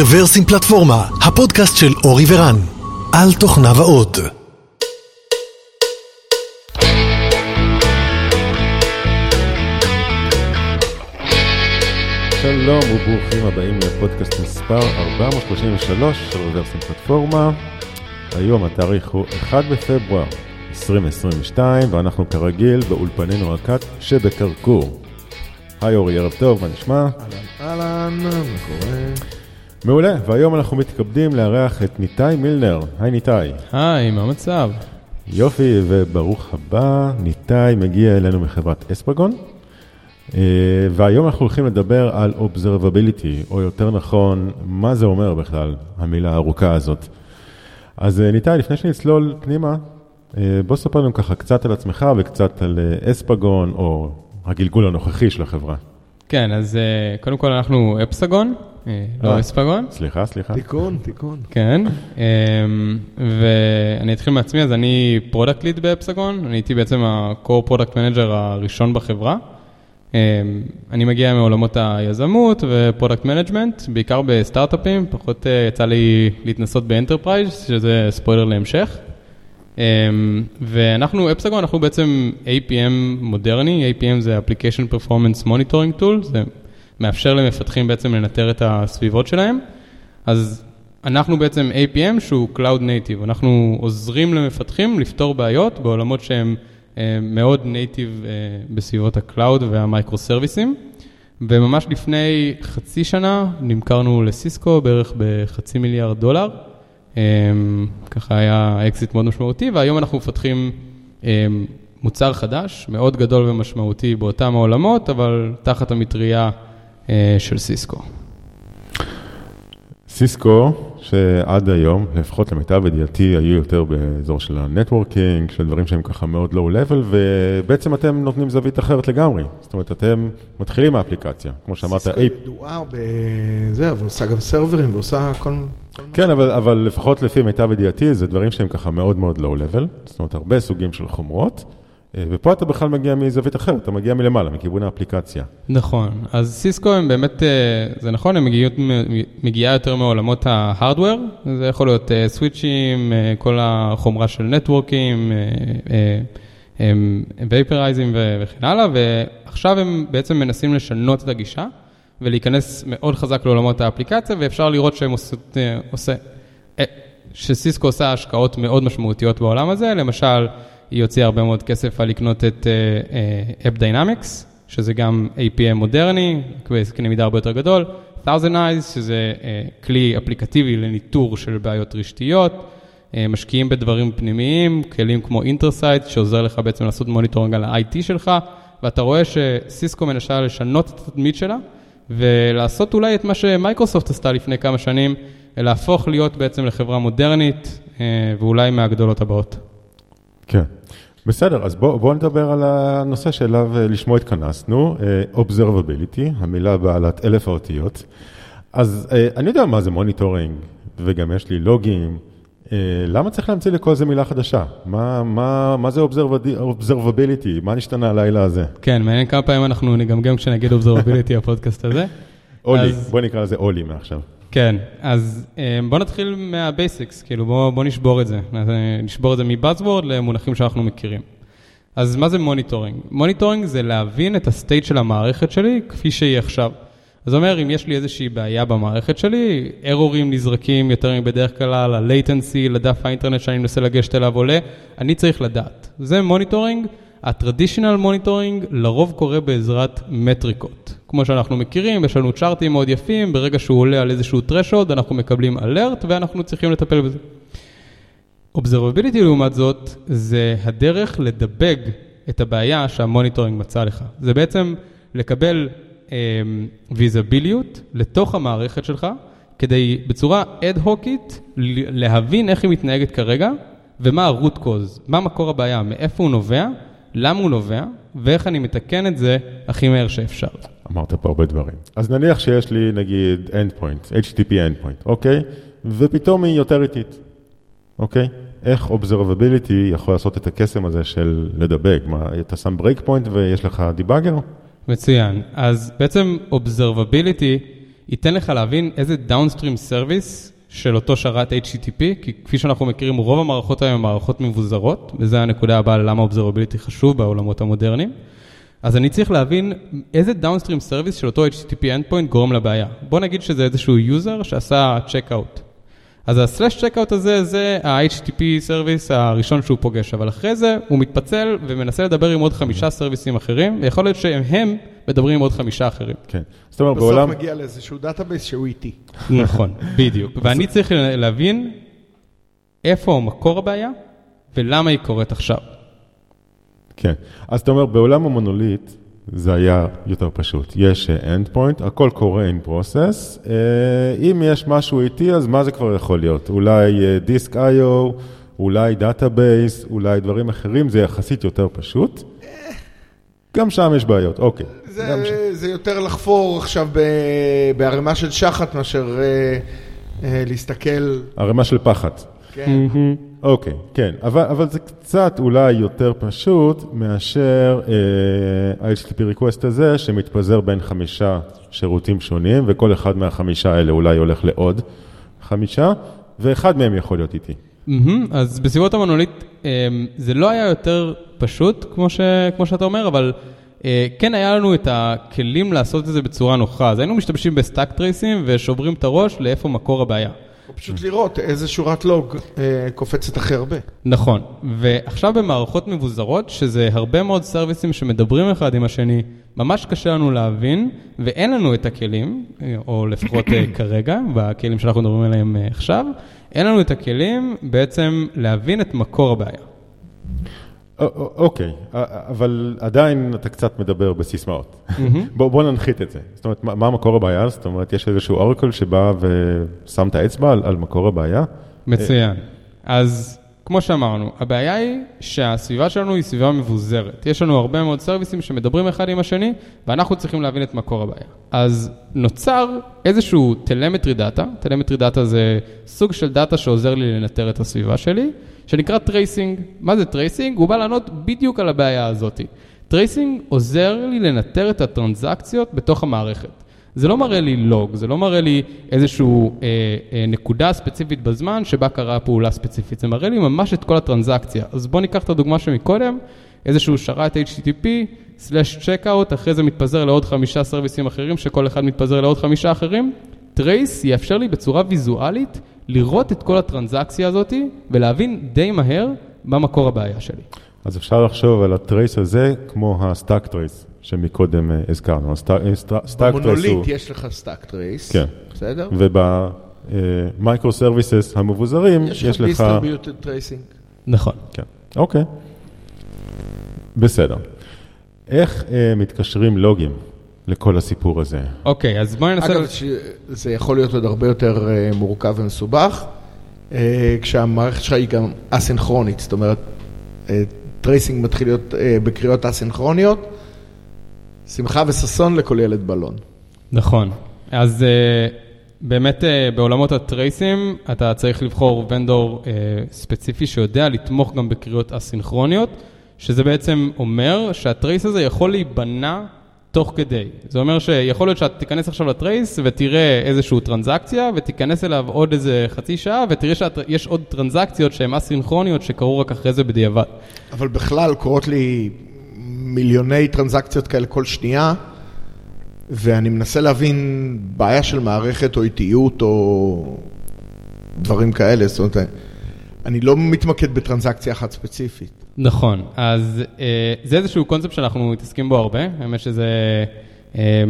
רוורסים פלטפורמה, הפודקאסט של אורי ורן, על תוכניו האות. שלום וברוכים הבאים לפודקאסט מספר 433 של רוורסים פלטפורמה. היום התאריך הוא 1 בפברואר 2022 ואנחנו כרגיל באולפנינו הקאט שבקרקור. היי אורי, ערב טוב, מה נשמע? אהלן, אהלן, מה קורה? מעולה, והיום אנחנו מתכבדים לארח את ניתאי מילנר. היי ניתאי. היי, מה המצב? יופי, וברוך הבא, ניתאי מגיע אלינו מחברת אספגון. אה, והיום אנחנו הולכים לדבר על Observability, או יותר נכון, מה זה אומר בכלל, המילה הארוכה הזאת. אז אה, ניתאי, לפני שנצלול פנימה, אה, בוא ספר לנו ככה קצת על עצמך וקצת על אספגון, או הגלגול הנוכחי של החברה. כן, אז קודם כל אנחנו אפסגון, לא אספגון. סליחה, סליחה. תיקון, תיקון. כן, ואני אתחיל מעצמי, אז אני product lead באפסגון, אני הייתי בעצם ה-core product manager הראשון בחברה. אני מגיע מעולמות היזמות ו product management, בעיקר בסטארט-אפים, פחות יצא לי להתנסות ב enterprise, שזה ספוילר להמשך. ואנחנו, אפסגון, אנחנו בעצם APM מודרני, APM זה Application Performance Monitoring Tool, זה מאפשר למפתחים בעצם לנטר את הסביבות שלהם. אז אנחנו בעצם APM שהוא Cloud Native, אנחנו עוזרים למפתחים לפתור בעיות בעולמות שהם מאוד native בסביבות ה cloud והמייקרו סרוויסים. וממש לפני חצי שנה נמכרנו לסיסקו בערך בחצי מיליארד דולר. ככה היה אקזיט מאוד משמעותי, והיום אנחנו מפתחים מוצר חדש, מאוד גדול ומשמעותי באותם העולמות, אבל תחת המטריה של סיסקו. סיסקו, שעד היום, לפחות למיטב ידיעתי, היו יותר באזור של ה networking, של דברים שהם ככה מאוד low-level, ובעצם אתם נותנים זווית אחרת לגמרי. זאת אומרת, אתם מתחילים מהאפליקציה, כמו שאמרת. סיסקו ידועה בזה, אבל עושה גם סרברים ועושה כל... כן, אבל, אבל לפחות לפי מיטב ידיעתי, זה דברים שהם ככה מאוד מאוד לואו-לבל, זאת אומרת, הרבה סוגים של חומרות. ופה אתה בכלל מגיע מזווית אחרת, אתה מגיע מלמעלה, מכיוון האפליקציה. נכון, אז סיסקו הם באמת, זה נכון, הם מגיעות, מגיעה יותר מעולמות ההארדוור, זה יכול להיות סוויצ'ים, כל החומרה של נטוורקים, וייפרייזים וכן הלאה, ועכשיו הם בעצם מנסים לשנות את הגישה ולהיכנס מאוד חזק לעולמות האפליקציה, ואפשר לראות שהם עושה, שסיסקו עושה השקעות מאוד משמעותיות בעולם הזה, למשל, היא הוציאה הרבה מאוד כסף על לקנות את App Dynamics, שזה גם APM מודרני, בקנה מידה הרבה יותר גדול, Thousand Eyes, שזה כלי אפליקטיבי לניטור של בעיות רשתיות, משקיעים בדברים פנימיים, כלים כמו Intersight, שעוזר לך בעצם לעשות monitoring על ה-IT שלך, ואתה רואה שסיסקו מנסה לשנות את התדמית שלה, ולעשות אולי את מה שמייקרוסופט עשתה לפני כמה שנים, להפוך להיות בעצם לחברה מודרנית, ואולי מהגדולות הבאות. כן, בסדר, אז בואו בוא נדבר על הנושא שאליו לשמו התכנסנו, Observability, המילה בעלת אלף האותיות. אז אני יודע מה זה monitoring, וגם יש לי לוגים, למה צריך להמציא לכל זה מילה חדשה? מה, מה, מה זה Observability? מה נשתנה הלילה הזה? כן, מעניין כמה פעמים אנחנו נגמגם כשנגיד Observability הפודקאסט הזה. אולי, אז... בוא נקרא לזה אולי מעכשיו. כן, אז בוא נתחיל מה basics, כאילו בוא, בוא נשבור את זה, נשבור את זה מ buzzword למונחים שאנחנו מכירים. אז מה זה monitoring? monitoring זה להבין את ה state של המערכת שלי כפי שהיא עכשיו. זאת אומרת, אם יש לי איזושהי בעיה במערכת שלי, ארורים נזרקים יותר מבדרך כלל, ה-latency לדף האינטרנט שאני מנסה לגשת אליו עולה, אני צריך לדעת. זה monitoring. ה traditional monitoring לרוב קורה בעזרת מטריקות. כמו שאנחנו מכירים, יש לנו צ'ארטים מאוד יפים, ברגע שהוא עולה על איזשהו threshold, אנחנו מקבלים alert ואנחנו צריכים לטפל בזה. Observability לעומת זאת, זה הדרך לדבג את הבעיה שה monitoring מצא לך. זה בעצם לקבל ויזביליות לתוך המערכת שלך, כדי בצורה אד-הוקית להבין איך היא מתנהגת כרגע, ומה ה-root cause, מה מקור הבעיה, מאיפה הוא נובע, למה הוא נובע, ואיך אני מתקן את זה הכי מהר שאפשר. אמרת פה הרבה דברים. אז נניח שיש לי נגיד endpoint, HTTP endpoint, אוקיי? ופתאום היא יותר איטית, אוקיי? איך Observability יכול לעשות את הקסם הזה של לדבג? מה, אתה שם break point ויש לך debugger? מצוין. אז בעצם Observability ייתן לך להבין איזה downstream service של אותו שרת HTTP, כי כפי שאנחנו מכירים, רוב המערכות היום הן מערכות מבוזרות, וזו הנקודה הבאה ללמה observability חשוב בעולמות המודרניים. אז אני צריך להבין איזה downstream service של אותו HTTP endpoint גורם לבעיה. בוא נגיד שזה איזשהו user שעשה checkout. אז ה-slash checkout הזה, זה ה-HTTP service הראשון שהוא פוגש, אבל אחרי זה הוא מתפצל ומנסה לדבר עם עוד חמישה services אחרים, ויכול להיות שהם מדברים עם עוד חמישה אחרים. כן. זאת אומרת, בעולם... בסוף מגיע לאיזשהו database שהוא איטי. נכון, בדיוק. ואני צריך להבין איפה מקור הבעיה ולמה היא קורת עכשיו. כן. אז אתה אומר, בעולם ה-monolith זה היה יותר פשוט. יש end point, הכל קורה in process. אה, אם יש משהו איטי, אז מה זה כבר יכול להיות? אולי disk IO, אולי database, אולי דברים אחרים, זה יחסית יותר פשוט. גם שם יש בעיות, אוקיי. זה, זה יותר לחפור עכשיו בערימה של שחת מאשר אה, אה, להסתכל... ערימה של שחת. כן. אוקיי, כן, אבל, אבל זה קצת אולי יותר פשוט מאשר אה, ה-HTTP request הזה שמתפזר בין חמישה שירותים שונים וכל אחד מהחמישה האלה אולי הולך לעוד חמישה ואחד מהם יכול להיות איטי. Mm-hmm, אז בסביבות ה-monolith אה, זה לא היה יותר פשוט כמו, ש, כמו שאתה אומר, אבל אה, כן היה לנו את הכלים לעשות את זה בצורה נוחה, אז היינו משתמשים ב-stack traces ושוברים את הראש לאיפה מקור הבעיה. או פשוט לראות איזה שורת לוג אה, קופצת הכי הרבה. נכון, ועכשיו במערכות מבוזרות, שזה הרבה מאוד סרוויסים שמדברים אחד עם השני, ממש קשה לנו להבין, ואין לנו את הכלים, או לפחות כרגע, בכלים שאנחנו מדברים עליהם עכשיו, אין לנו את הכלים בעצם להבין את מקור הבעיה. אוקיי, אבל עדיין אתה קצת מדבר בסיסמאות. בוא ננחית את זה. זאת אומרת, מה מקור הבעיה? זאת אומרת, יש איזשהו אורקל שבא ושם את האצבע על מקור הבעיה? מצוין. אז כמו שאמרנו, הבעיה היא שהסביבה שלנו היא סביבה מבוזרת. יש לנו הרבה מאוד services שמדברים אחד עם השני, ואנחנו צריכים להבין את מקור הבעיה. אז נוצר איזשהו telemetry data, telemetry data זה סוג של דאטה שעוזר לי לנטר את הסביבה שלי. שנקרא tracing. מה זה tracing? הוא בא לענות בדיוק על הבעיה הזאת. tracing עוזר לי לנטר את הטרנזקציות בתוך המערכת. זה לא מראה לי לוג, זה לא מראה לי איזושהי אה, אה, נקודה ספציפית בזמן שבה קרה פעולה ספציפית, זה מראה לי ממש את כל הטרנזקציה. אז בואו ניקח את הדוגמה שמקודם, איזשהו שרת HTTP, slash checkout, אחרי זה מתפזר לעוד חמישה services אחרים, שכל אחד מתפזר לעוד חמישה אחרים. trace יאפשר לי בצורה ויזואלית לראות את כל הטרנזקציה הזאת ולהבין די מהר מה מקור הבעיה שלי. אז אפשר לחשוב על ה-trace הזה כמו ה-stack trace שמקודם אה, הזכרנו. stack trace הוא... ב-monolith יש לך stack trace, כן. בסדר? וב-microservices המבוזרים יש לך... יש לך distributed tracing. נכון. כן, אוקיי. בסדר. איך אה, מתקשרים לוגים? לכל הסיפור הזה. אוקיי, אז בואי ננסה... אגב, זה יכול להיות עוד הרבה יותר אה, מורכב ומסובך, אה, כשהמערכת שלך היא גם אסינכרונית, זאת אומרת, tracing מתחיל להיות בקריאות אסינכרוניות, שמחה וששון לכל ילד בלון. נכון, אז באמת בעולמות ה-traces אתה צריך לבחור vendor ספציפי שיודע לתמוך גם בקריאות אסינכרוניות, שזה בעצם אומר שה-trace הזה יכול להיבנות תוך כדי. זה אומר שיכול להיות שאתה תיכנס עכשיו ל-trace ותראה איזושהי טרנזקציה ותיכנס אליו עוד איזה חצי שעה ותראה שיש עוד טרנזקציות שהן אסינכרוניות שקרו רק אחרי זה בדיעבד. אבל בכלל קורות לי מיליוני טרנזקציות כאלה כל שנייה ואני מנסה להבין בעיה של מערכת או איטיות או דברים כאלה, זאת אומרת, אני לא מתמקד בטרנזקציה אחת ספציפית. נכון, אז אה, זה איזשהו קונספט שאנחנו מתעסקים בו הרבה, האמת שזה אה,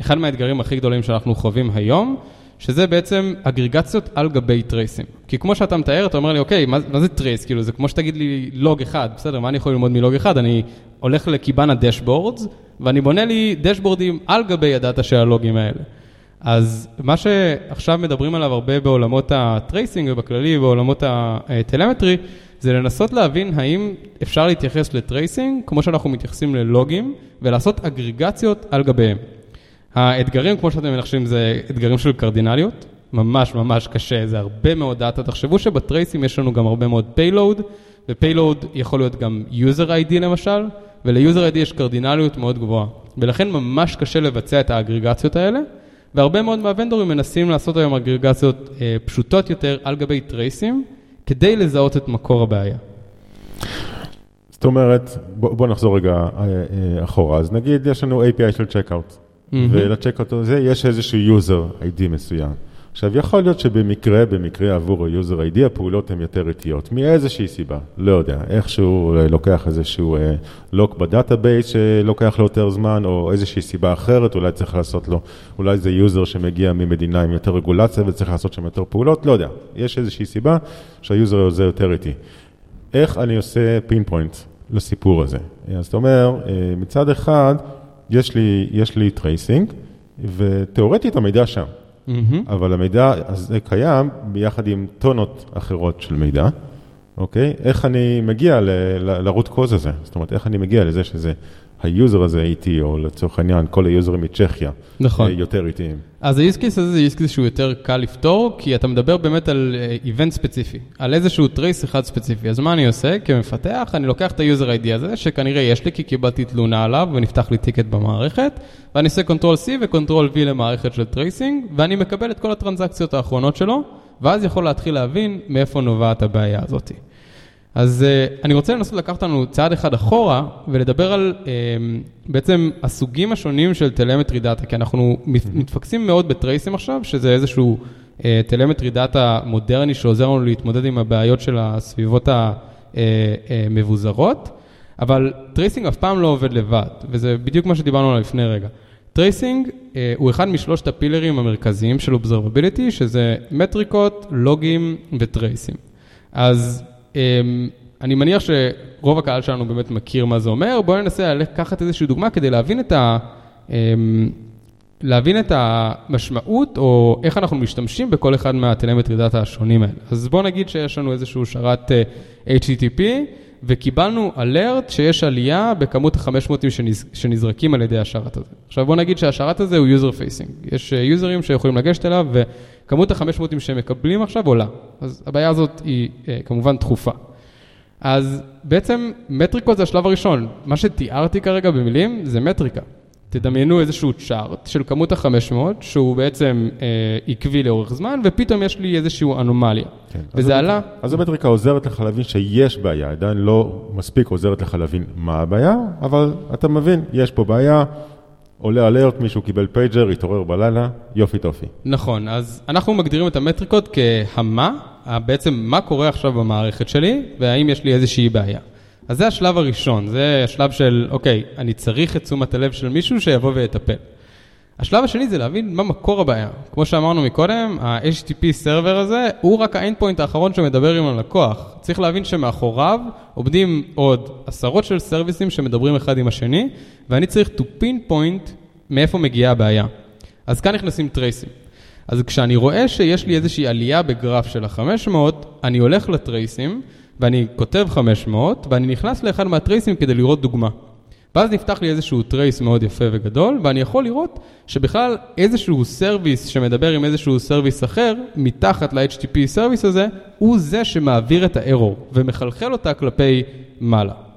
אחד מהאתגרים הכי גדולים שאנחנו חווים היום, שזה בעצם אגריגציות על גבי traces. כי כמו שאתה מתאר, אתה אומר לי, אוקיי, מה, מה זה trace? כאילו, זה כמו שתגיד לי לוג אחד, בסדר, מה אני יכול ללמוד מלוג אחד? אני הולך ל-Kibana dashboards, ואני בונה לי dashboards על גבי ה-data של הלוגים האלה. אז מה שעכשיו מדברים עליו הרבה בעולמות ה-tracing ובכללי בעולמות ה-telemetry, זה לנסות להבין האם אפשר להתייחס ל-tracing כמו שאנחנו מתייחסים ללוגים ולעשות אגריגציות על גביהם. האתגרים, כמו שאתם מנחשים, זה אתגרים של cardinality, ממש ממש קשה, זה הרבה מאוד data. תחשבו שב-traces יש לנו גם הרבה מאוד payload, ו-payload יכול להיות גם user ID למשל, ול-user ID יש קרדינליות מאוד גבוהה, ולכן ממש קשה לבצע את האגריגציות האלה. והרבה מאוד מה-vendors מנסים לעשות היום אגרגציות אה, פשוטות יותר על גבי traces, כדי לזהות את מקור הבעיה. זאת אומרת, בוא, בוא נחזור רגע אה, אה, אחורה. אז נגיד יש לנו API של checkout, mm-hmm. ול-checkout הזה יש איזשהו user ID מסוים. עכשיו, יכול להיות שבמקרה, במקרה עבור ה-user ID, הפעולות הן יותר איטיות, מאיזושהי סיבה, לא יודע, איכשהו אה, לוקח איזשהו אה, lock בדאטאבייס שלוקח לו יותר זמן, או איזושהי סיבה אחרת, אולי צריך לעשות לו, אולי זה user שמגיע ממדינה עם יותר רגולציה וצריך לעשות שם יותר פעולות, לא יודע, יש איזושהי סיבה שה-user הזה יותר איטי. איך אני עושה pinpoint לסיפור הזה? אז אתה אומר, אה, מצד אחד, יש לי, יש לי tracing, ותאורטית המידע שם. Mm-hmm. אבל המידע הזה קיים ביחד עם טונות אחרות של מידע, אוקיי? איך אני מגיע ל-root cause הזה? זאת אומרת, איך אני מגיע לזה שזה ה-user הזה איטי, או לצורך העניין, כל היוזרים מצ'כיה, נכון. אה, יותר איטיים. אז ה-use case הזה זה use case שהוא יותר קל לפתור, כי אתה מדבר באמת על event ספציפי, על איזשהו trace אחד ספציפי. אז מה אני עושה? כמפתח, אני לוקח את ה-user ID הזה, שכנראה יש לי, כי קיבלתי תלונה עליו ונפתח לי ticket במערכת, ואני עושה Ctrl-C ו-Ctrl-V למערכת של tracing, ואני מקבל את כל הטרנזקציות האחרונות שלו, ואז יכול להתחיל להבין מאיפה נובעת הבעיה הזאתי. אז uh, אני רוצה לנסות לקחת אותנו צעד אחד אחורה ולדבר על uh, בעצם הסוגים השונים של telemetry data, כי אנחנו מתפקסים מאוד ב-trace-ים עכשיו, שזה איזשהו uh, telemetry data מודרני שעוזר לנו להתמודד עם הבעיות של הסביבות המבוזרות, אבל tracing אף פעם לא עובד לבד, וזה בדיוק מה שדיברנו עליו לפני רגע. tracing uh, הוא אחד משלושת ה-pillar-ים המרכזיים של observability, שזה מטריקות, לוגים ו-trace-ים. אז אני מניח שרוב הקהל שלנו באמת מכיר מה זה אומר, בואו ננסה לקחת איזושהי דוגמה כדי להבין את, ה, אמ, להבין את המשמעות או איך אנחנו משתמשים בכל אחד מהטלמטרי דאטה השונים האלה. אז בואו נגיד שיש לנו איזשהו שרת אה, HTTP וקיבלנו אלרט שיש עלייה בכמות ה-500 שנז, שנזרקים על ידי השרת הזה. עכשיו בואו נגיד שהשרת הזה הוא user facing. יש יוזרים שיכולים לגשת אליו כמות ה-500 שהם מקבלים עכשיו עולה. אז הבעיה הזאת היא אה, כמובן דחופה. אז בעצם מטריקות זה השלב הראשון. מה שתיארתי כרגע במילים זה מטריקה. תדמיינו איזשהו צ'ארט של כמות ה-500, שהוא בעצם אה, עקבי לאורך זמן, ופתאום יש לי איזושהי אנומליה. כן. וזה אז עלה... אז המטריקה עוזרת לך להבין שיש בעיה, עדיין לא מספיק עוזרת לך להבין מה הבעיה, אבל אתה מבין, יש פה בעיה, עולה alert, מישהו קיבל pager, התעורר בלילה, יופי טופי. נכון, אז אנחנו מגדירים את המטריקות כה-מה, בעצם מה קורה עכשיו במערכת שלי, והאם יש לי איזושהי בעיה. אז זה השלב הראשון, זה השלב של, אוקיי, אני צריך את תשומת הלב של מישהו שיבוא ויטפל. השלב השני זה להבין מה מקור הבעיה. כמו שאמרנו מקודם, ה-HTTP server הזה הוא רק ה-endpoint האחרון שמדבר עם הלקוח. צריך להבין שמאחוריו עובדים עוד עשרות של service-ים שמדברים אחד עם השני, ואני צריך to pinpoint מאיפה מגיעה הבעיה. אז כאן נכנסים trace-ים. אז כשאני רואה שיש לי איזושהי עלייה בגרף של ה-500, אני הולך ל-trace-ים, ואני כותב 500, ואני נכנס לאחד מה-trace-ים כדי לראות דוגמה. ואז נפתח לי איזשהו trace מאוד יפה וגדול, ואני יכול לראות שבכלל איזשהו service שמדבר עם איזשהו service אחר, מתחת ל-HTTP service הזה, הוא זה שמעביר את הארור, ומחלחל אותה כלפי מעלה.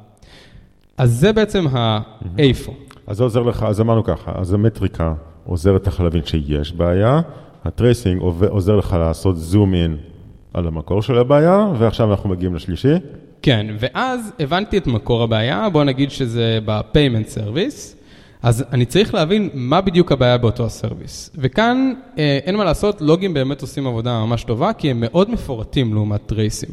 אז זה בעצם האיפה. אז זה עוזר לך, אז אמרנו ככה, אז המטריקה עוזרת לך להבין שיש בעיה, ה-tracing עוזר לך לעשות zoom in על המקור של הבעיה, ועכשיו אנחנו מגיעים לשלישי. כן, ואז הבנתי את מקור הבעיה, בוא נגיד שזה ב-payment service, אז אני צריך להבין מה בדיוק הבעיה באותו ה-service. וכאן אה, אין מה לעשות, לוגים באמת עושים עבודה ממש טובה, כי הם מאוד מפורטים לעומת trace-ים.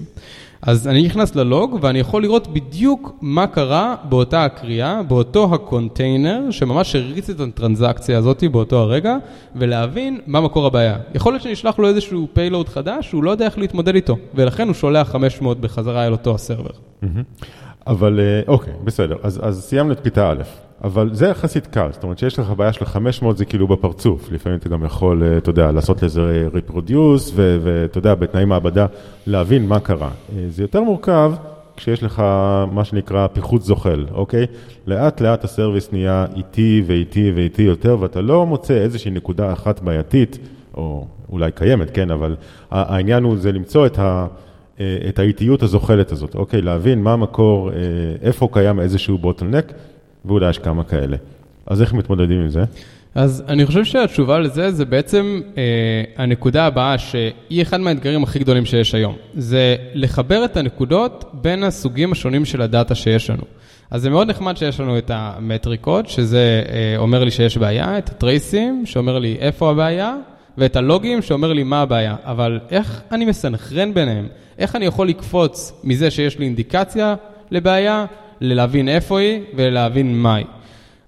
אז אני נכנס ללוג ואני יכול לראות בדיוק מה קרה באותה הקריאה, באותו הקונטיינר, שממש הריץ את הטרנזקציה הזאת באותו הרגע, ולהבין מה מקור הבעיה. יכול להיות שנשלח לו איזשהו payload חדש, שהוא לא יודע איך להתמודד איתו, ולכן הוא שולח 500 בחזרה אל אותו ה-server. אבל אה, אוקיי, בסדר, אז, אז סיימנו את כיתה א'. אבל זה יחסית קל, זאת אומרת שיש לך בעיה של 500 זה כאילו בפרצוף, לפעמים אתה גם יכול, אה, אתה יודע, לעשות לזה reproduce ואתה יודע, בתנאי מעבדה להבין מה קרה. אה, זה יותר מורכב כשיש לך מה שנקרא פיחות זוחל, אוקיי? לאט לאט הסרוויס נהיה איטי ואיטי ואיטי יותר ואתה לא מוצא איזושהי נקודה אחת בעייתית, או אולי קיימת, כן, אבל העניין הוא זה למצוא את ה... אה, את האיטיות הזוחלת הזאת, אוקיי? להבין מה המקור, איפה קיים איזשהו בוטלנק, ואולי יש כמה כאלה. אז איך מתמודדים עם זה? אז אני חושב שהתשובה לזה זה בעצם אה, הנקודה הבאה שהיא אחד מהאתגרים הכי גדולים שיש היום. זה לחבר את הנקודות בין הסוגים השונים של הדאטה שיש לנו. אז זה מאוד נחמד שיש לנו את המטריקות, שזה אה, אומר לי שיש בעיה, את הטרייסים, שאומר לי איפה הבעיה, ואת הלוגים, שאומר לי מה הבעיה. אבל איך אני מסנכרן ביניהם? איך אני יכול לקפוץ מזה שיש לי אינדיקציה לבעיה, ללהבין איפה היא ולהבין מה היא?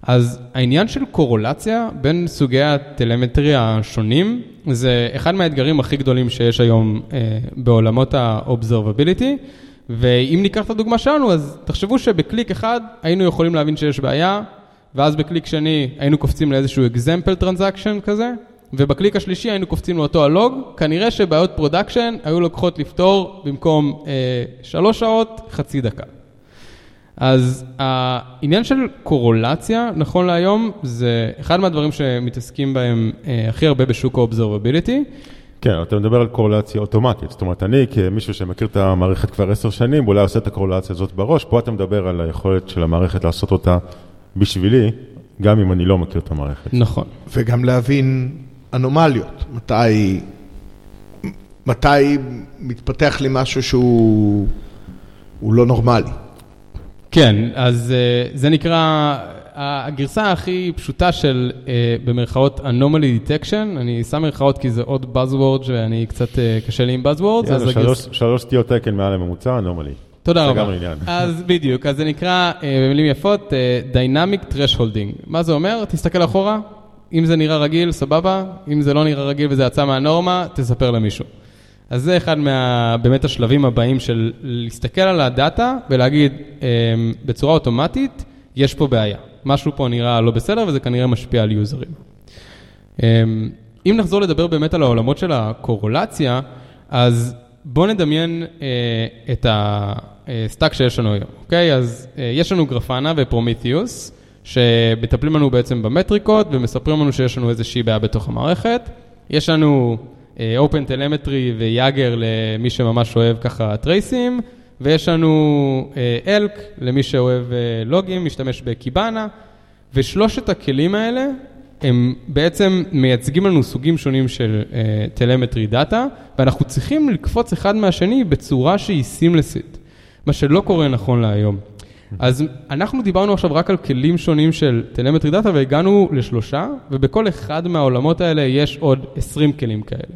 אז העניין של קורולציה בין סוגי הטלמטריה השונים, זה אחד מהאתגרים הכי גדולים שיש היום אה, בעולמות ה-observability. ואם ניקח את הדוגמה שלנו, אז תחשבו שבקליק אחד היינו יכולים להבין שיש בעיה, ואז בקליק שני היינו קופצים לאיזשהו example transaction כזה, ובקליק השלישי היינו קופצים לאותו הלוג, כנראה שבעיות production היו לוקחות לפתור במקום אה, שלוש שעות, חצי דקה. אז העניין של קורלציה, נכון להיום, זה אחד מהדברים שמתעסקים בהם אה, הכי הרבה בשוק ה-observability. כן, אתה מדבר על קורלציה אוטומטית, זאת אומרת, אני כמישהו שמכיר את המערכת כבר עשר שנים, אולי עושה את הקורלציה הזאת בראש, פה אתה מדבר על היכולת של המערכת לעשות אותה בשבילי, גם אם אני לא מכיר את המערכת. נכון. וגם להבין אנומליות, מתי, מתי מתפתח לי משהו שהוא לא נורמלי. כן, אז uh, זה נקרא, הגרסה הכי פשוטה של, uh, במרכאות, anomaly detection, אני שם מרכאות כי זה עוד buzzword שאני קצת uh, קשה לי עם buzzwords. יאללה, שלוש, סטיות תקן מעל הממוצע, anomaly. תודה רבה. זה גם עניין. אז בדיוק, אז זה נקרא, במילים יפות, dynamic thresholding. מה זה אומר? תסתכל אחורה, אם זה נראה רגיל, סבבה, אם זה לא נראה רגיל וזה יצא מהנורמה, תספר למישהו. אז זה אחד מה... באמת השלבים הבאים של להסתכל על הדאטה ולהגיד אמ, בצורה אוטומטית, יש פה בעיה. משהו פה נראה לא בסדר וזה כנראה משפיע על users. אמ, אם נחזור לדבר באמת על העולמות של הקורלציה, אז בואו נדמיין אה, את ה-stack שיש לנו היום, אוקיי? אז אה, יש לנו Grafana ו-Prometheus, שמטפלים לנו בעצם במטריקות ומספרים לנו שיש לנו איזושהי בעיה בתוך המערכת. יש לנו OpenTelemetry ו-Jaeger למי שממש אוהב ככה trace-ים, ויש לנו ELK אה, למי שאוהב לוגים, אה, משתמש ב-Kibana, ושלושת הכלים האלה הם בעצם מייצגים לנו סוגים שונים של telemetry data, ואנחנו צריכים לקפוץ אחד מהשני בצורה שהיא seamless-ית, מה שלא קורה נכון להיום. אז אנחנו דיברנו עכשיו רק על כלים שונים של telemetry data והגענו לשלושה, ובכל אחד מהעולמות האלה יש עוד 20 כלים כאלה.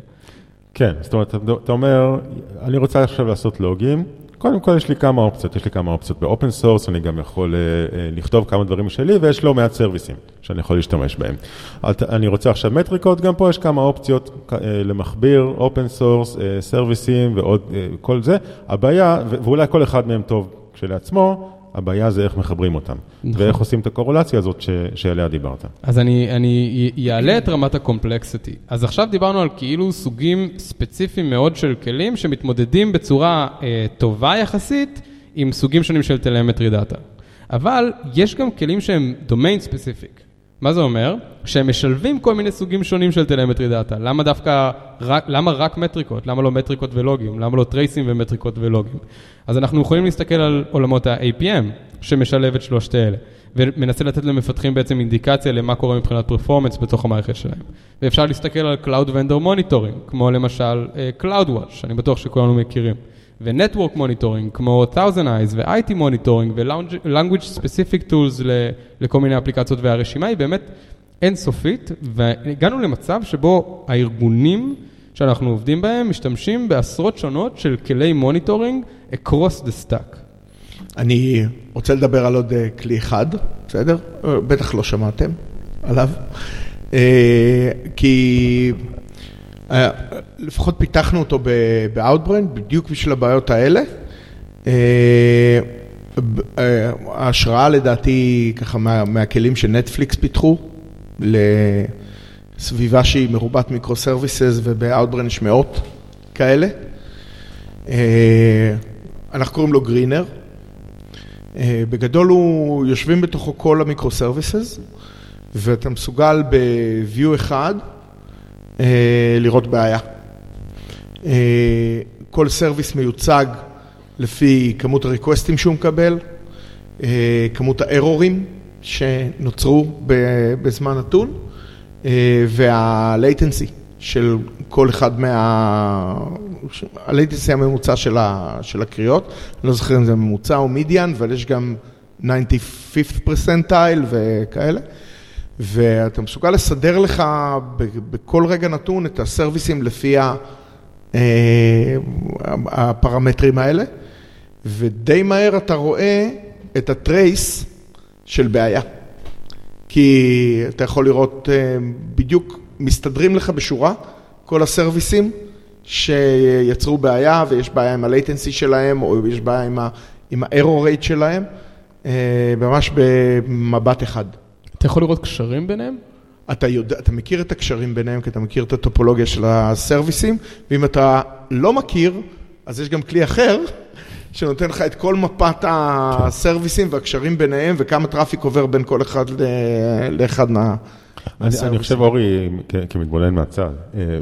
כן, זאת אומרת, אתה אומר, אני רוצה עכשיו לעשות לוגים, קודם כל יש לי כמה אופציות, יש לי כמה אופציות ב-open source, אני גם יכול uh, uh, לכתוב כמה דברים משלי, ויש לא מעט service-ים שאני יכול להשתמש בהם. אני רוצה עכשיו מטריקות, גם פה יש כמה אופציות uh, למכביר, open source, service-ים ועוד uh, כל זה. הבעיה, ואולי כל אחד מהם טוב כשלעצמו, הבעיה זה איך מחברים אותם, נכון. ואיך עושים את הקורלציה הזאת ש, שעליה דיברת. אז אני, אני אעלה את רמת ה-complexity. אז עכשיו דיברנו על כאילו סוגים ספציפיים מאוד של כלים שמתמודדים בצורה אה, טובה יחסית עם סוגים שונים של telemetry data. אבל יש גם כלים שהם domain specific. מה זה אומר? שהם משלבים כל מיני סוגים שונים של telemetry data. למה דווקא, רק, למה רק מטריקות? למה לא מטריקות ולוגים? למה לא trace-ים ומטריקות ולוגים? אז אנחנו יכולים להסתכל על עולמות ה-APM, שמשלב את שלושת אלה, ומנסה לתת למפתחים בעצם אינדיקציה למה קורה מבחינת performance בתוך המערכת שלהם. ואפשר להסתכל על Cloud Vendor Monitoring, כמו למשל uh, CloudWatch, שאני בטוח שכולנו מכירים. ו-Network Monitoring, כמו Thousand Eyes ו-IT Monitoring ו-Language Specific Tools לכל מיני אפליקציות, והרשימה היא באמת אינסופית, והגענו למצב שבו הארגונים שאנחנו עובדים בהם משתמשים בעשרות שונות של כלי monitoring across the stack. אני רוצה לדבר על עוד אה, כלי אחד, בסדר? אה, בטח לא שמעתם עליו. אה, כי לפחות פיתחנו אותו ב-Outbrain, בדיוק בשביל הבעיות האלה. ההשראה לדעתי ככה מה, מהכלים שנטפליקס פיתחו לסביבה שהיא מרובת מיקרו סרוויסס וב-Outbrain יש מאות כאלה. אנחנו קוראים לו גרינר. בגדול הוא, יושבים בתוכו כל ה-microservices ואתה מסוגל ב-view אחד לראות בעיה. כל service מיוצג לפי כמות הריקווסטים שהוא מקבל, כמות הארורים שנוצרו בזמן נתון, אה, וה-latency של כל אחד מה... ה-latency הממוצע של, ה... של הקריאות, אני לא זוכר אם זה ממוצע או מידיאן, אבל יש גם 95th percentile וכאלה. ואתה מסוגל לסדר לך בכל רגע נתון את הסרוויסים לפי הפרמטרים האלה, ודי מהר אתה רואה את הטרייס של בעיה. כי אתה יכול לראות בדיוק, מסתדרים לך בשורה כל הסרוויסים שיצרו בעיה ויש בעיה עם ה-latency שלהם או יש בעיה עם ה-error rate שלהם, ממש במבט אחד. אתה יכול לראות קשרים ביניהם? אתה יודע, אתה מכיר את הקשרים ביניהם, כי אתה מכיר את הטופולוגיה של הסרוויסים, ואם אתה לא מכיר, אז יש גם כלי אחר, שנותן לך את כל מפת הסרוויסים והקשרים ביניהם, וכמה traffic עובר בין כל אחד לאחד מהסרוויסים. אני חושב, אורי, כמתבונן מהצד,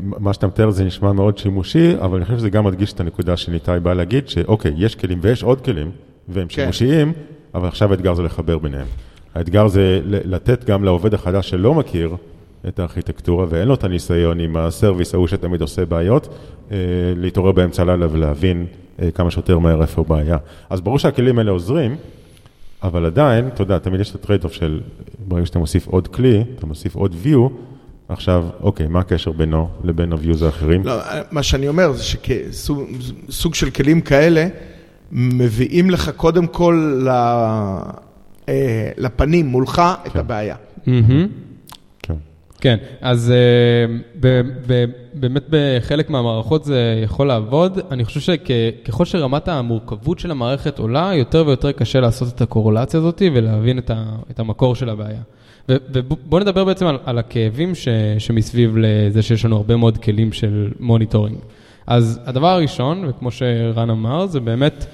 מה שאתה מתאר זה נשמע מאוד שימושי, אבל אני חושב שזה גם מדגיש את הנקודה שניתאי בא להגיד, שאוקיי, יש כלים ויש עוד כלים, והם שימושיים, אבל עכשיו האתגר זה לחבר ביניהם. האתגר זה לתת גם לעובד החדש שלא מכיר את הארכיטקטורה ואין לו את הניסיון עם ה-service ההוא שתמיד עושה בעיות, להתעורר באמצע הלילה ולהבין כמה שיותר מהר איפה בעיה. אז ברור שהכלים האלה עוזרים, אבל עדיין, אתה יודע, תמיד יש את ה-trade-off של ברגע שאתה מוסיף עוד כלי, אתה מוסיף עוד view, עכשיו, אוקיי, מה הקשר בינו לבין ה-views האחרים? לא, מה שאני אומר זה שסוג של כלים כאלה מביאים לך קודם כל לפנים מולך את הבעיה. כן, אז באמת בחלק מהמערכות זה יכול לעבוד. אני חושב שככל שרמת המורכבות של המערכת עולה, יותר ויותר קשה לעשות את הקורלציה הזאת ולהבין את המקור של הבעיה. ובואו נדבר בעצם על הכאבים שמסביב לזה שיש לנו הרבה מאוד כלים של monitoring. אז הדבר הראשון, וכמו שרן אמר, זה באמת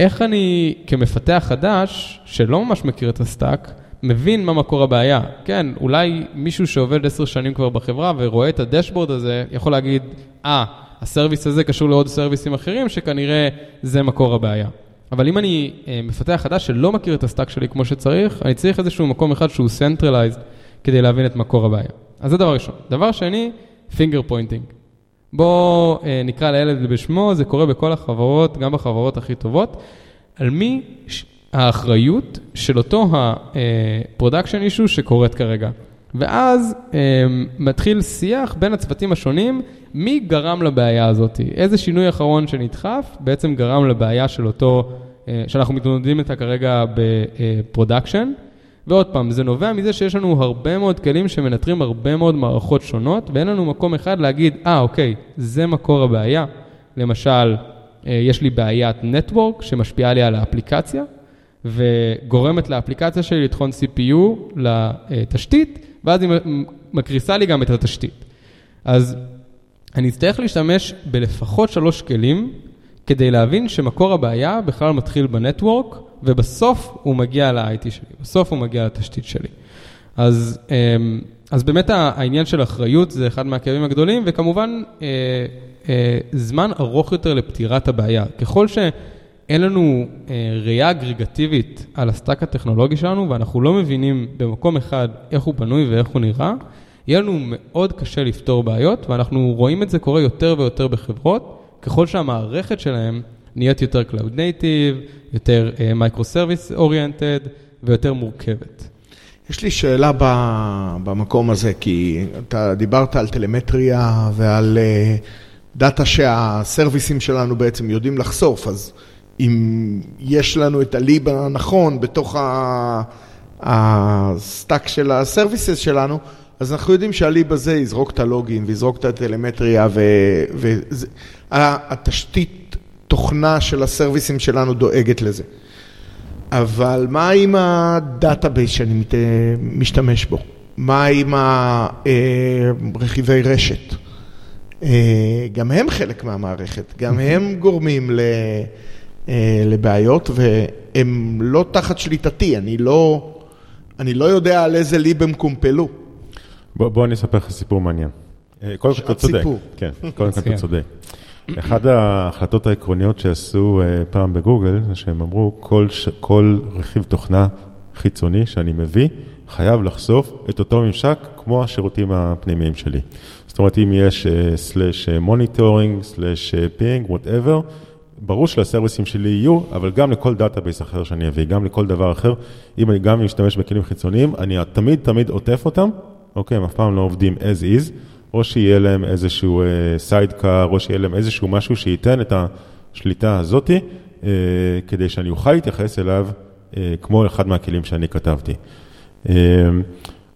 איך אני כמפתח חדש, שלא ממש מכיר את ה-stack, מבין מה מקור הבעיה. כן, אולי מישהו שעובד עשר שנים כבר בחברה ורואה את ה-dashboard הזה, יכול להגיד, אה, ה-service הזה קשור לעוד סרוויסים אחרים, שכנראה זה מקור הבעיה. אבל אם אני מפתח חדש שלא מכיר את ה-stack שלי כמו שצריך, אני צריך איזשהו מקום אחד שהוא centralized כדי להבין את מקור הבעיה. אז זה דבר ראשון. דבר שני, finger pointing. בואו נקרא לילד בשמו, זה קורה בכל החברות, גם בחברות הכי טובות. על מי האחריות של אותו ה-production issue שקורית כרגע. ואז מתחיל שיח בין הצוותים השונים, מי גרם לבעיה הזאת? איזה שינוי אחרון שנדחף בעצם גרם לבעיה של אותו, שאנחנו מתמודדים איתה כרגע ב-production. ועוד פעם, זה נובע מזה שיש לנו הרבה מאוד כלים שמנטרים הרבה מאוד מערכות שונות, ואין לנו מקום אחד להגיד, אה, אוקיי, זה מקור הבעיה. למשל, יש לי בעיית נטוורק שמשפיעה לי על האפליקציה, וגורמת לאפליקציה שלי לטחון CPU לתשתית, ואז היא מקריסה לי גם את התשתית. אז אני אצטרך להשתמש בלפחות שלוש כלים, כדי להבין שמקור הבעיה בכלל מתחיל בנטוורק, ובסוף הוא מגיע ל-IT שלי, בסוף הוא מגיע לתשתית שלי. אז, אז באמת העניין של אחריות זה אחד מהכאבים הגדולים, וכמובן זמן ארוך יותר לפתירת הבעיה. ככל שאין לנו ראייה אגרגטיבית על ה-stack הטכנולוגי שלנו, ואנחנו לא מבינים במקום אחד איך הוא בנוי ואיך הוא נראה, יהיה לנו מאוד קשה לפתור בעיות, ואנחנו רואים את זה קורה יותר ויותר בחברות, ככל שהמערכת שלהם נהיית יותר Cloud Native, יותר Microservice Oriented ויותר מורכבת. יש לי שאלה במקום הזה, כי אתה דיברת על טלמטריה ועל דאטה שהסרוויסים שלנו בעצם יודעים לחשוף, אז אם יש לנו את ה-lib הנכון בתוך ה-stack של ה-services שלנו, אז אנחנו יודעים שה-lib הזה יזרוק את הלוגים ויזרוק את הטלמטריה והתשתית תוכנה של הסרוויסים שלנו דואגת לזה. אבל מה עם ה-database שאני משתמש בו? מה עם רכיבי רשת? גם הם חלק מהמערכת, גם הם גורמים לבעיות והם לא תחת שליטתי, אני לא, אני לא יודע על איזה ליב הם קומפלו. בוא, בוא אני אספר לך סיפור מעניין. קודם כל אתה צודק. כן, קודם כל אתה צודק. אחת ההחלטות העקרוניות שעשו פעם בגוגל, זה שהם אמרו, כל, כל רכיב תוכנה חיצוני שאני מביא, חייב לחשוף את אותו ממשק כמו השירותים הפנימיים שלי. זאת אומרת, אם יש slash monitoring, slash ping, whatever, ברור שלסרוויסים שלי יהיו, אבל גם לכל database אחר שאני אביא, גם לכל דבר אחר, אם אני גם משתמש בכלים חיצוניים, אני תמיד תמיד עוטף אותם, אוקיי, הם אף פעם לא עובדים as is, או שיהיה להם איזשהו sidecar, או שיהיה להם איזשהו משהו שייתן את השליטה הזאתי, כדי שאני אוכל להתייחס אליו כמו אחד מהכלים שאני כתבתי.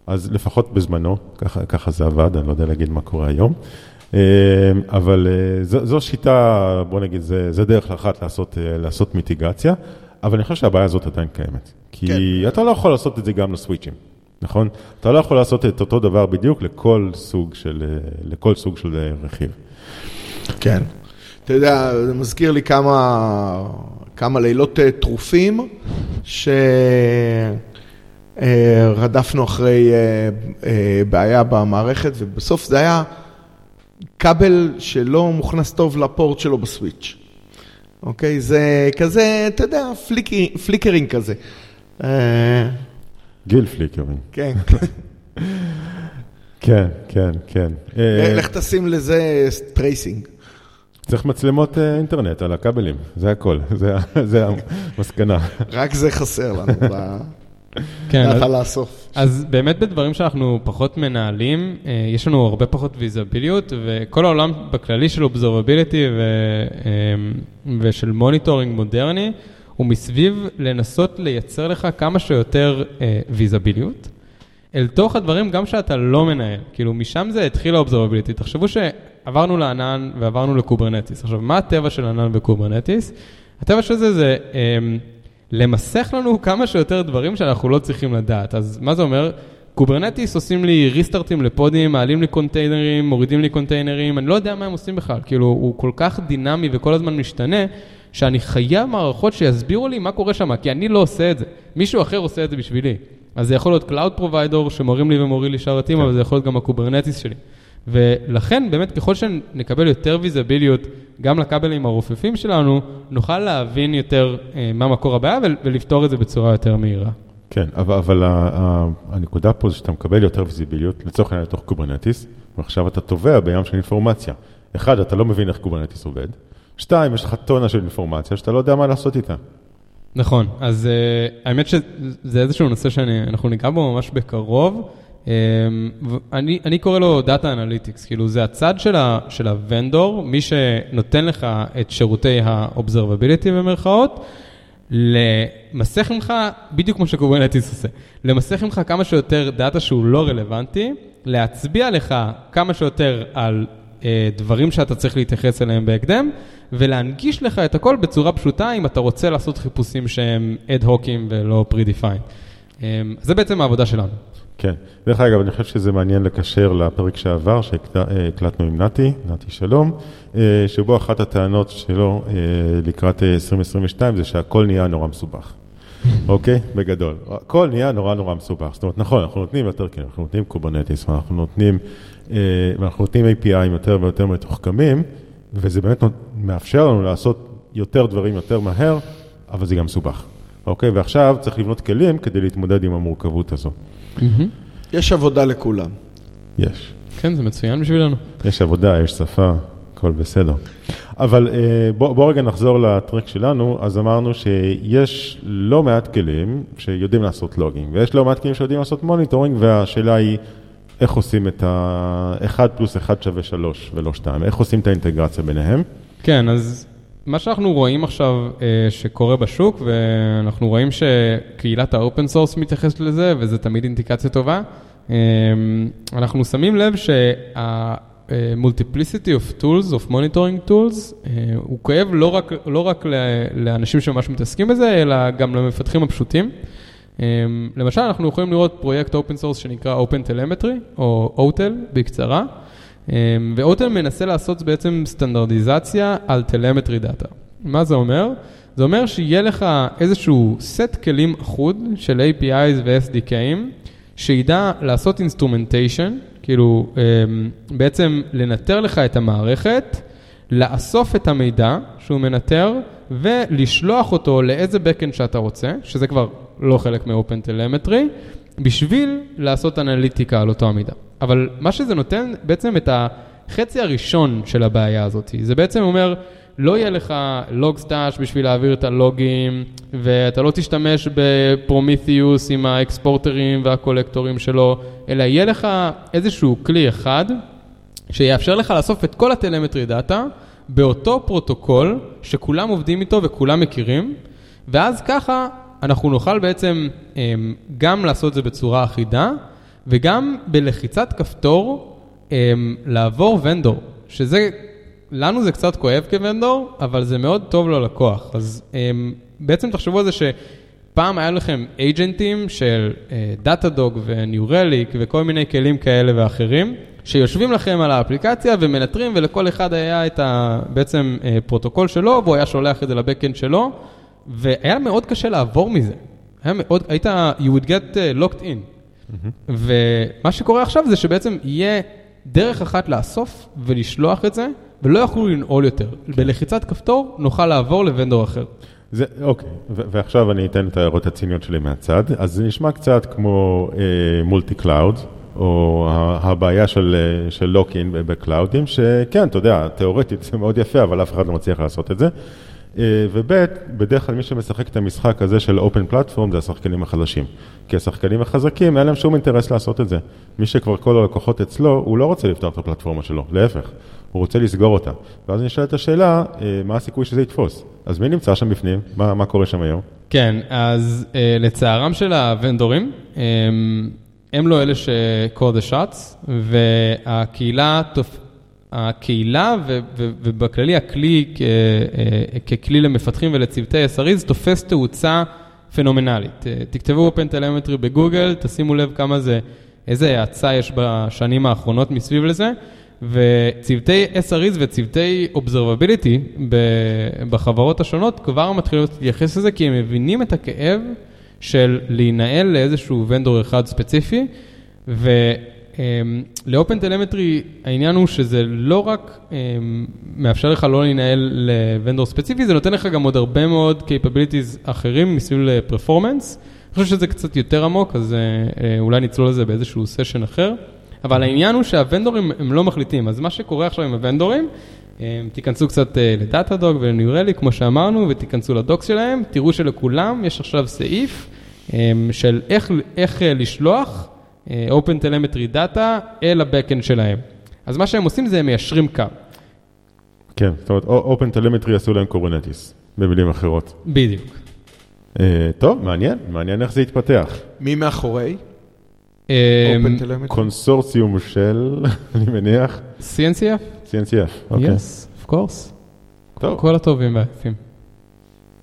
אז לפחות בזמנו, ככה, ככה זה עבד, אני לא יודע להגיד מה קורה היום. אבל זו, זו שיטה, בוא נגיד, זה, זה דרך אחת לעשות, לעשות מיטיגציה, אבל אני חושב שהבעיה הזאת עדיין קיימת. כי כן. אתה לא יכול לעשות את זה גם לסוויצ'ים, נכון? אתה לא יכול לעשות את אותו דבר בדיוק לכל סוג של, לכל סוג של רכיב. כן. אתה יודע, זה מזכיר לי כמה, כמה לילות טרופים, ש... רדפנו אחרי בעיה במערכת, ובסוף זה היה כבל שלא מוכנס טוב ל-port שלו ב-switch. אוקיי? זה כזה, אתה יודע, flicker, flickering כזה. גיל flickering. כן. כן, כן, כן. לך תשים לזה tracing. צריך מצלמות אינטרנט על הכבלים, זה הכל, זה המסקנה. רק זה חסר לנו. כן, ככה לאסוף. אז באמת בדברים שאנחנו פחות מנהלים, יש לנו הרבה פחות ויזביליות, וכל העולם בכללי של observability ושל monitoring מודרני, הוא מסביב לנסות לייצר לך כמה שיותר ויזביליות. אל תוך הדברים גם שאתה לא מנהל, כאילו משם זה התחיל ה observability. תחשבו שעברנו לענן ועברנו ל Kubernetes. עכשיו, מה הטבע של ענן ו Kubernetes? הטבע של זה זה... למסך לנו כמה שיותר דברים שאנחנו לא צריכים לדעת. אז מה זה אומר? Kubernetes עושים לי ריסטארטים לפודים, מעלים לי קונטיינרים, מורידים לי קונטיינרים, אני לא יודע מה הם עושים בכלל. כאילו, הוא כל כך דינמי וכל הזמן משתנה, שאני חייב מערכות שיסבירו לי מה קורה שם, כי אני לא עושה את זה. מישהו אחר עושה את זה בשבילי. אז זה יכול להיות Cloud Provider שמרים לי ומוריד לי שרתים, כן. אבל זה יכול להיות גם ה Kubernetes שלי. ולכן, באמת, ככל שנקבל יותר ויזביליות גם לכבלים הרופפים שלנו, נוכל להבין יותר אה, מה מקור הבעיה ולפתור את זה בצורה יותר מהירה. כן, אבל, אבל הנקודה פה זה שאתה מקבל יותר ויזיביליות, לצורך העניין לתוך Kubernetes, ועכשיו אתה טובע בים של אינפורמציה. אחד, אתה לא מבין איך Kubernetes עובד. שתיים, יש לך טונה של אינפורמציה שאתה לא יודע מה לעשות איתה. נכון, אז uh, האמת שזה איזשהו נושא שאנחנו ניגע בו ממש בקרוב. Um, אני, אני קורא לו Data Analytics, כאילו זה הצד של, ה, של ה vendor, מי שנותן לך את שירותי ה-Observability במרכאות, למסך ממך, בדיוק כמו ש Kubernetes עושה, למסך ממך כמה שיותר דאטה שהוא לא רלוונטי, להצביע לך כמה שיותר על דברים שאתה צריך להתייחס אליהם בהקדם, ולהנגיש לך את הכל בצורה פשוטה אם אתה רוצה לעשות חיפושים שהם אד-הוקים ולא pre-defined. Um, זה בעצם העבודה שלנו. כן. דרך אגב, אני חושב שזה מעניין לקשר לפרק שעבר, שהקלטנו עם נתי, נתי שלום, אה, שבו אחת הטענות שלו אה, לקראת 2022 זה שהכל נהיה נורא מסובך. אוקיי? בגדול. הכל נהיה נורא נורא מסובך. זאת אומרת, נכון, אנחנו נותנים יותר, כן, אנחנו נותנים Kubernetes, ואנחנו נותנים, אה, ואנחנו נותנים API יותר ויותר מתוחכמים, וזה באמת מאפשר לנו לעשות יותר דברים יותר מהר, אבל זה גם מסובך. אוקיי? ועכשיו צריך לבנות כלים כדי להתמודד עם המורכבות הזו. יש עבודה לכולם. יש. כן, זה מצוין בשבילנו. יש עבודה, יש שפה, הכל בסדר. אבל בוא, בוא רגע נחזור ל track שלנו, אז אמרנו שיש לא מעט כלים שיודעים לעשות logging, ויש לא מעט כלים שיודעים לעשות monitoring, והשאלה היא איך עושים את ה-1 פלוס 1 שווה 3 ולא 2, איך עושים את האינטגרציה ביניהם. כן, אז מה שאנחנו רואים עכשיו אה, שקורה בשוק, ואנחנו רואים שקהילת ה open source מתייחסת לזה, וזה תמיד אינדיקציה טובה, אה, אנחנו שמים לב שה-multiplicity of tools, of monitoring tools, אה, הוא כואב לא רק, לא רק לאנשים שממש מתעסקים בזה, אלא גם למפתחים הפשוטים. למשל, אנחנו יכולים לראות פרויקט open source שנקרא Open Telemetry, או OTEL בקצרה. אמ, ו OTEL מנסה לעשות בעצם סטנדרטיזציה על telemetry data. מה זה אומר? זה אומר שיהיה לך איזשהו סט כלים אחוד של APIs ו-SDKים, שידע לעשות instrumentation, כאילו אמ, בעצם לנטר לך את המערכת, לאסוף את המידע שהוא מנטר ולשלוח אותו לאיזה backend שאתה רוצה, שזה כבר לא חלק מ-Open Telemetry, בשביל לעשות אנליטיקה על אותו המידע. אבל מה שזה נותן בעצם את החצי הראשון של הבעיה הזאת, זה בעצם אומר, לא יהיה לך לוג סטאש בשביל להעביר את הלוגים, ואתה לא תשתמש בפרומיתיוס עם האקספורטרים והקולקטורים שלו, אלא יהיה לך איזשהו כלי אחד שיאפשר לך לאסוף את כל הטלמטרי דאטה באותו פרוטוקול שכולם עובדים איתו וכולם מכירים, ואז ככה אנחנו נוכל בעצם אמ, גם לעשות את זה בצורה אחידה, וגם בלחיצת כפתור אמ, לעבור vendor, שזה, לנו זה קצת כואב כ vendor, אבל זה מאוד טוב ללקוח. אז אמ, בעצם תחשבו על זה שפעם היה לכם אייג'נטים של Datadog ו New Relic וכל מיני כלים כאלה ואחרים, שיושבים לכם על האפליקציה ומנטרים, ולכל אחד היה את ה... בעצם אה, פרוטוקול שלו, והוא היה שולח את זה ל backend שלו, והיה מאוד קשה לעבור מזה. היה מאוד, היית, you would get uh, locked in. Mm-hmm. ומה שקורה עכשיו זה שבעצם יהיה דרך אחת לאסוף ולשלוח את זה, ולא יוכלו לנעול יותר. בלחיצת כפתור נוכל לעבור ל vendor אחר. זה, אוקיי, ו- ועכשיו אני אתן את ההערות הציניות שלי מהצד. אז זה נשמע קצת כמו multi uh, cloud, או הבעיה של, אה, של lock-in בקלאודים, שכן, אתה יודע, תיאורטית זה מאוד יפה, אבל אף אחד לא מצליח לעשות את זה. אה, וב', בדרך כלל מי שמשחק את המשחק הזה של open platform זה השחקנים החלשים. כי השחקנים החזקים, אין להם שום אינטרס לעשות את זה. מי שכבר כל הלקוחות אצלו, הוא לא רוצה לפתוח את הפלטפורמה שלו, להפך, הוא רוצה לסגור אותה. ואז נשאלת השאלה, אה, מה הסיכוי שזה יתפוס? אז מי נמצא שם בפנים? מה, מה קורה שם היום? כן, אז לצערם של הוונדורים, הם לא אלה ש-call the shots, והקהילה, הקהילה ו- ו- ובכללי הכלי כ- אה, ככלי למפתחים ולצוותי SREs תופס תאוצה פנומנלית. אה, תכתבו Open Telemetry בגוגל, תשימו לב כמה זה, איזה האצה יש בשנים האחרונות מסביב לזה, וצוותי SREs וצוותי Observability בחברות השונות כבר מתחילות להתייחס לזה כי הם מבינים את הכאב. של להינעל לאיזשהו vendor אחד ספציפי, ול Open Telemetry העניין הוא שזה לא רק אמ, מאפשר לך לא להינעל ל vendor ספציפי, זה נותן לך גם עוד הרבה מאוד capabilities אחרים מסביב ל performance. אני חושב שזה קצת יותר עמוק, אז אה, אה, אולי נצלול לזה באיזשהו סשן אחר. אבל העניין הוא שהוונדורים הם לא מחליטים, אז מה שקורה עכשיו עם הוונדורים, תיכנסו קצת אה, לדאטאדוג ולניורלי, כמו שאמרנו, ותיכנסו לדוקס שלהם, תראו שלכולם יש עכשיו סעיף של איך, איך אה, לשלוח אה, Open Telemetry Data אל ה-Backend שלהם. אז מה שהם עושים זה הם מיישרים קו. כן, זאת אומרת, Open Telemetry עשו להם קורונטיס, במילים אחרות. בדיוק. טוב, מעניין, מעניין איך זה יתפתח. מי מאחורי? קונסורציום של, אני מניח. CNCF. CNCF, אוקיי. Yes, of course. טוב. כל הטובים והיפים.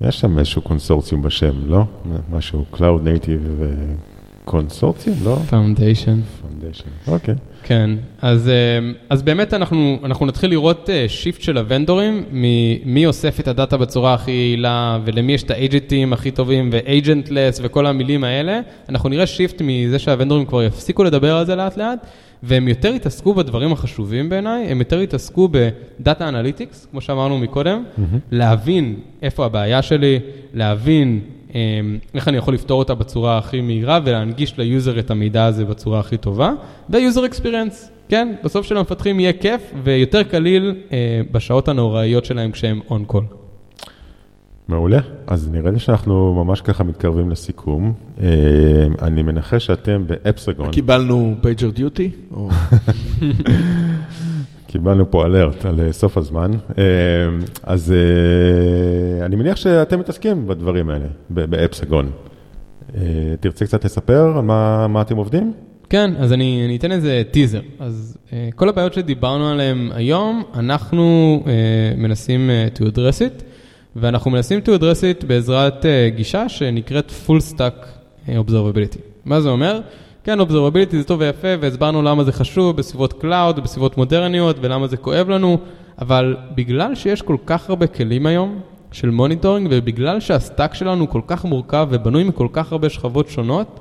יש שם איזשהו קונסורציום בשם, לא? משהו, Cloud Native קונסורציום, לא? Foundation. Foundation, אוקיי. כן, אז, אה, אז באמת אנחנו, אנחנו נתחיל לראות shift אה, של הוונדורים, מי אוסף את הדאטה בצורה הכי יעילה ולמי יש את האג'נטים הכי טובים ו-agentless וכל המילים האלה. אנחנו נראה shift מזה שהוונדורים כבר יפסיקו לדבר על זה לאט לאט, והם יותר יתעסקו בדברים החשובים בעיניי, הם יותר יתעסקו ב data analytics, כמו שאמרנו מקודם, mm-hmm. להבין איפה הבעיה שלי, להבין איך אני יכול לפתור אותה בצורה הכי מהירה ולהנגיש ל user את המידע הזה בצורה הכי טובה, ו-user experience, כן, בסוף של המפתחים יהיה כיף ויותר קליל אה, בשעות הנוראיות שלהם כשהם on call. מעולה, אז נראה לי שאנחנו ממש ככה מתקרבים לסיכום. אה, אני מנחש שאתם ב Epsagon. קיבלנו PagerDuty? קיבלנו פה alert על אה, סוף הזמן, אה, אז אה, אני מניח שאתם מתעסקים בדברים האלה, ב Epsagon. תרצה קצת לספר על מה, מה אתם עובדים? כן, אז אני, אני אתן איזה טיזר. אז כל הבעיות שדיברנו עליהן היום, אנחנו מנסים to address it, ואנחנו מנסים to address it בעזרת גישה שנקראת full stack observability. מה זה אומר? כן, observability זה טוב ויפה, והסברנו למה זה חשוב בסביבות cloud, בסביבות מודרניות, ולמה זה כואב לנו, אבל בגלל שיש כל כך הרבה כלים היום של monitoring, ובגלל שה stack שלנו כל כך מורכב ובנוי מכל כך הרבה שכבות שונות,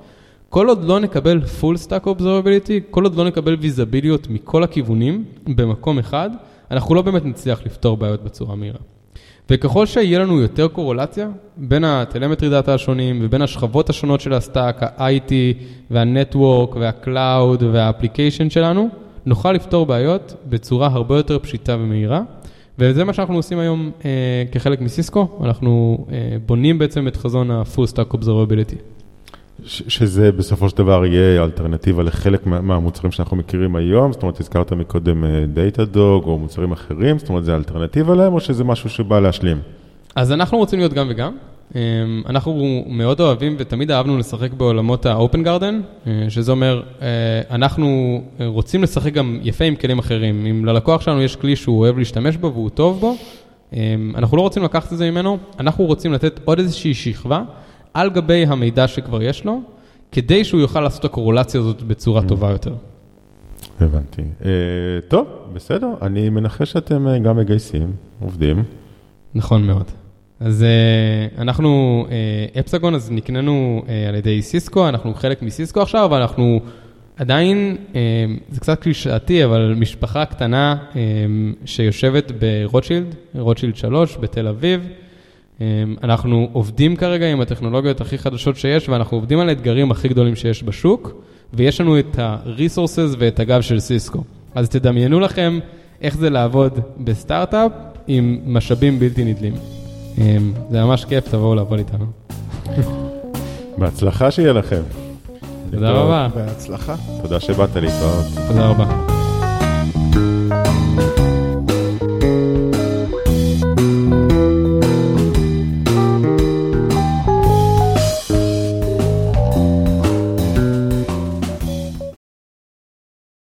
כל עוד לא נקבל full stack observability, כל עוד לא נקבל ויזביליות מכל הכיוונים במקום אחד, אנחנו לא באמת נצליח לפתור בעיות בצורה מהירה. וככל שיהיה לנו יותר קורלציה בין ה telemetry data השונים ובין השכבות השונות של ה stack, ה-IT וה-Network וה-Cloud וה-Application שלנו, נוכל לפתור בעיות בצורה הרבה יותר פשוטה ומהירה. וזה מה שאנחנו עושים היום אה, כחלק מסיסקו, אנחנו אה, בונים בעצם את חזון ה-Full Stack Observability. שזה בסופו של דבר יהיה אלטרנטיבה לחלק מה, מהמוצרים שאנחנו מכירים היום, זאת אומרת, הזכרת מקודם Datadog או מוצרים אחרים, זאת אומרת, זה אלטרנטיבה להם או שזה משהו שבא להשלים? אז אנחנו רוצים להיות גם וגם. אמ, אנחנו מאוד אוהבים ותמיד אהבנו לשחק בעולמות ה-open garden, אה, שזה אומר, אה, אנחנו רוצים לשחק גם יפה עם כלים אחרים. אם ללקוח שלנו יש כלי שהוא אוהב להשתמש בו והוא טוב בו, אמ, אנחנו לא רוצים לקחת את זה ממנו, אנחנו רוצים לתת עוד איזושהי שכבה על גבי המידע שכבר יש לו, כדי שהוא יוכל לעשות את הקורלציה הזאת בצורה טובה יותר. הבנתי. אה, טוב, בסדר, אני מנחש שאתם גם מגייסים, עובדים. נכון מאוד. אז uh, אנחנו, אפסגון, uh, אז נקננו uh, על ידי סיסקו, אנחנו חלק מסיסקו עכשיו, אבל אנחנו עדיין, uh, זה קצת קלישאתי, אבל משפחה קטנה uh, שיושבת ברוטשילד, רוטשילד 3 בתל אביב. Um, אנחנו עובדים כרגע עם הטכנולוגיות הכי חדשות שיש, ואנחנו עובדים על האתגרים הכי גדולים שיש בשוק, ויש לנו את ה-resources ואת הגב של סיסקו. אז תדמיינו לכם איך זה לעבוד בסטארט-אפ עם משאבים בלתי נדלים. אמ, זה ממש כיף, תבואו לעבוד איתנו. בהצלחה שיהיה לכם. תודה רבה. בהצלחה. תודה שבאת להתראות. תודה רבה.